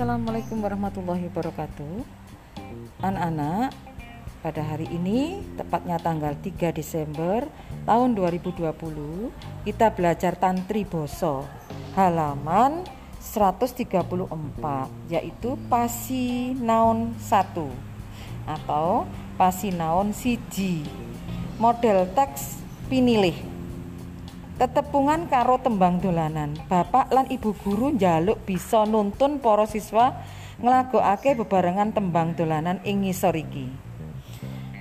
Assalamualaikum warahmatullahi wabarakatuh. Anak-anak pada hari ini tepatnya tanggal 3 Desember tahun 2020 kita belajar tantri boso halaman 134 yaitu pasi naon 1 atau pasi naon siji. Model teks pinilih tetepungan karo tembang dolanan. Bapak lan ibu guru njaluk bisa nuntun para siswa nglagokake bebarengan tembang dolanan ing ngisor iki.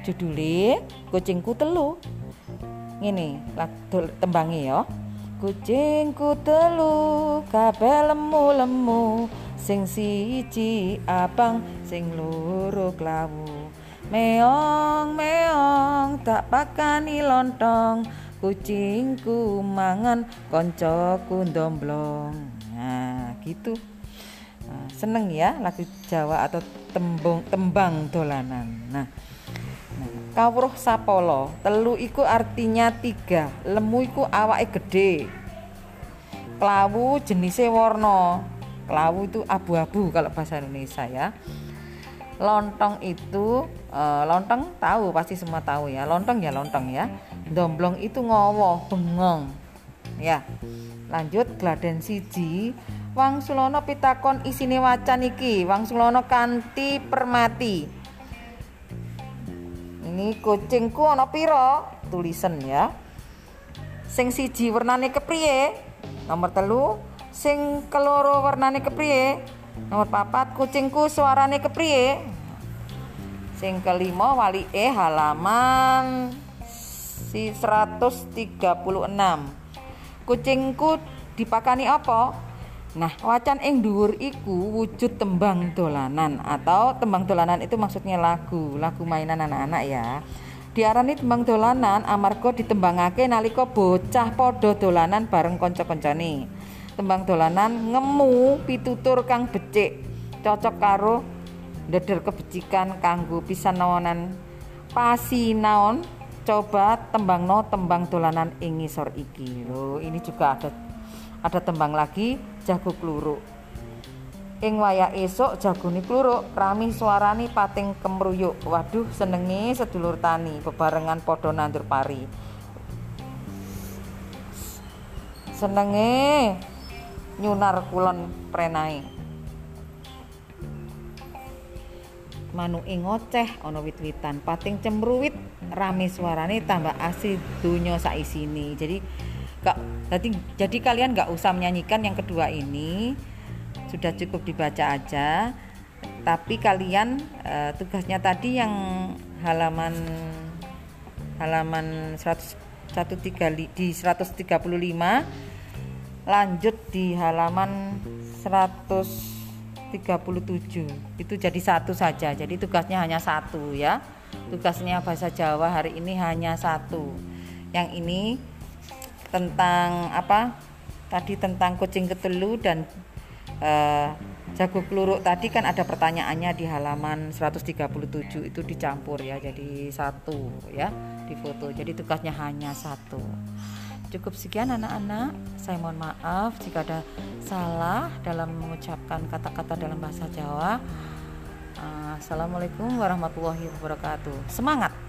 Judule kucingku telu. Ngene tembange ya. Kucingku telu kabeh lemu-lemu. Sing siji abang sing loro klawu. Meong meong tak pakani lontong kucingku mangan koncoku ndomblong. Nah gitu. Nah, seneng ya lagu Jawa atau tembung tembang dolanan. Nah, nah kawruh sapolo telu iku artinya tiga lemu iku awake gede klawu jenisnya warna. Klawu itu abu-abu kalau bahasa Indonesia ya. Lontong itu uh, lontong tahu pasti semua tahu ya. Lontong ya lontong ya domblong itu ngowo bengong. Ya lanjut gladen siji. Wang Sulono pitakon isine wacan iki. Wang Sulono kanti permati. Ini kucingku ono piro tulisan ya. Sing siji warnane kepriye? Nomor telu. Sing keloro warnane kepriye? Nomor papat kucingku suarane kepriye? Sing kelima wali e halaman si 136 kucingku dipakani apa? Nah wacan ing dhuwur iku wujud tembang dolanan atau tembang dolanan itu maksudnya lagu lagu mainan anak-anak ya. Diarani tembang dolanan amarga ditembangake nalika bocah podo dolanan bareng kanca-kancane. Tembang dolanan ngemu pitutur kang becik cocok karo deder kebecikan kanggo pisanaonan pasinaon coba tembang no tembang dolanan ing ngisor iki. Lho ini juga ada ada tembang lagi jago kluruk. Ing esok jagone kluruk rami suarani pating kemruyuk. Waduh senengi sedulur tani bebarengan podo nandur pari. Senenge nyunar kulon prenai manu ing ngoceh ana wit-witan. Pating cemruwit rame suarane tambah asli dunya saisini jadi gak jadi, jadi kalian nggak usah menyanyikan yang kedua ini. Sudah cukup dibaca aja. Tapi kalian uh, tugasnya tadi yang halaman halaman 100 135 di 135 lanjut di halaman 137 itu jadi satu saja. Jadi tugasnya hanya satu ya tugasnya bahasa Jawa hari ini hanya satu. Yang ini tentang apa? Tadi tentang kucing ketelu dan uh, jago keluruk tadi kan ada pertanyaannya di halaman 137 itu dicampur ya jadi satu ya di foto. Jadi tugasnya hanya satu. Cukup sekian anak-anak. Saya mohon maaf jika ada salah dalam mengucapkan kata-kata dalam bahasa Jawa. Assalamualaikum warahmatullahi wabarakatuh. Semangat!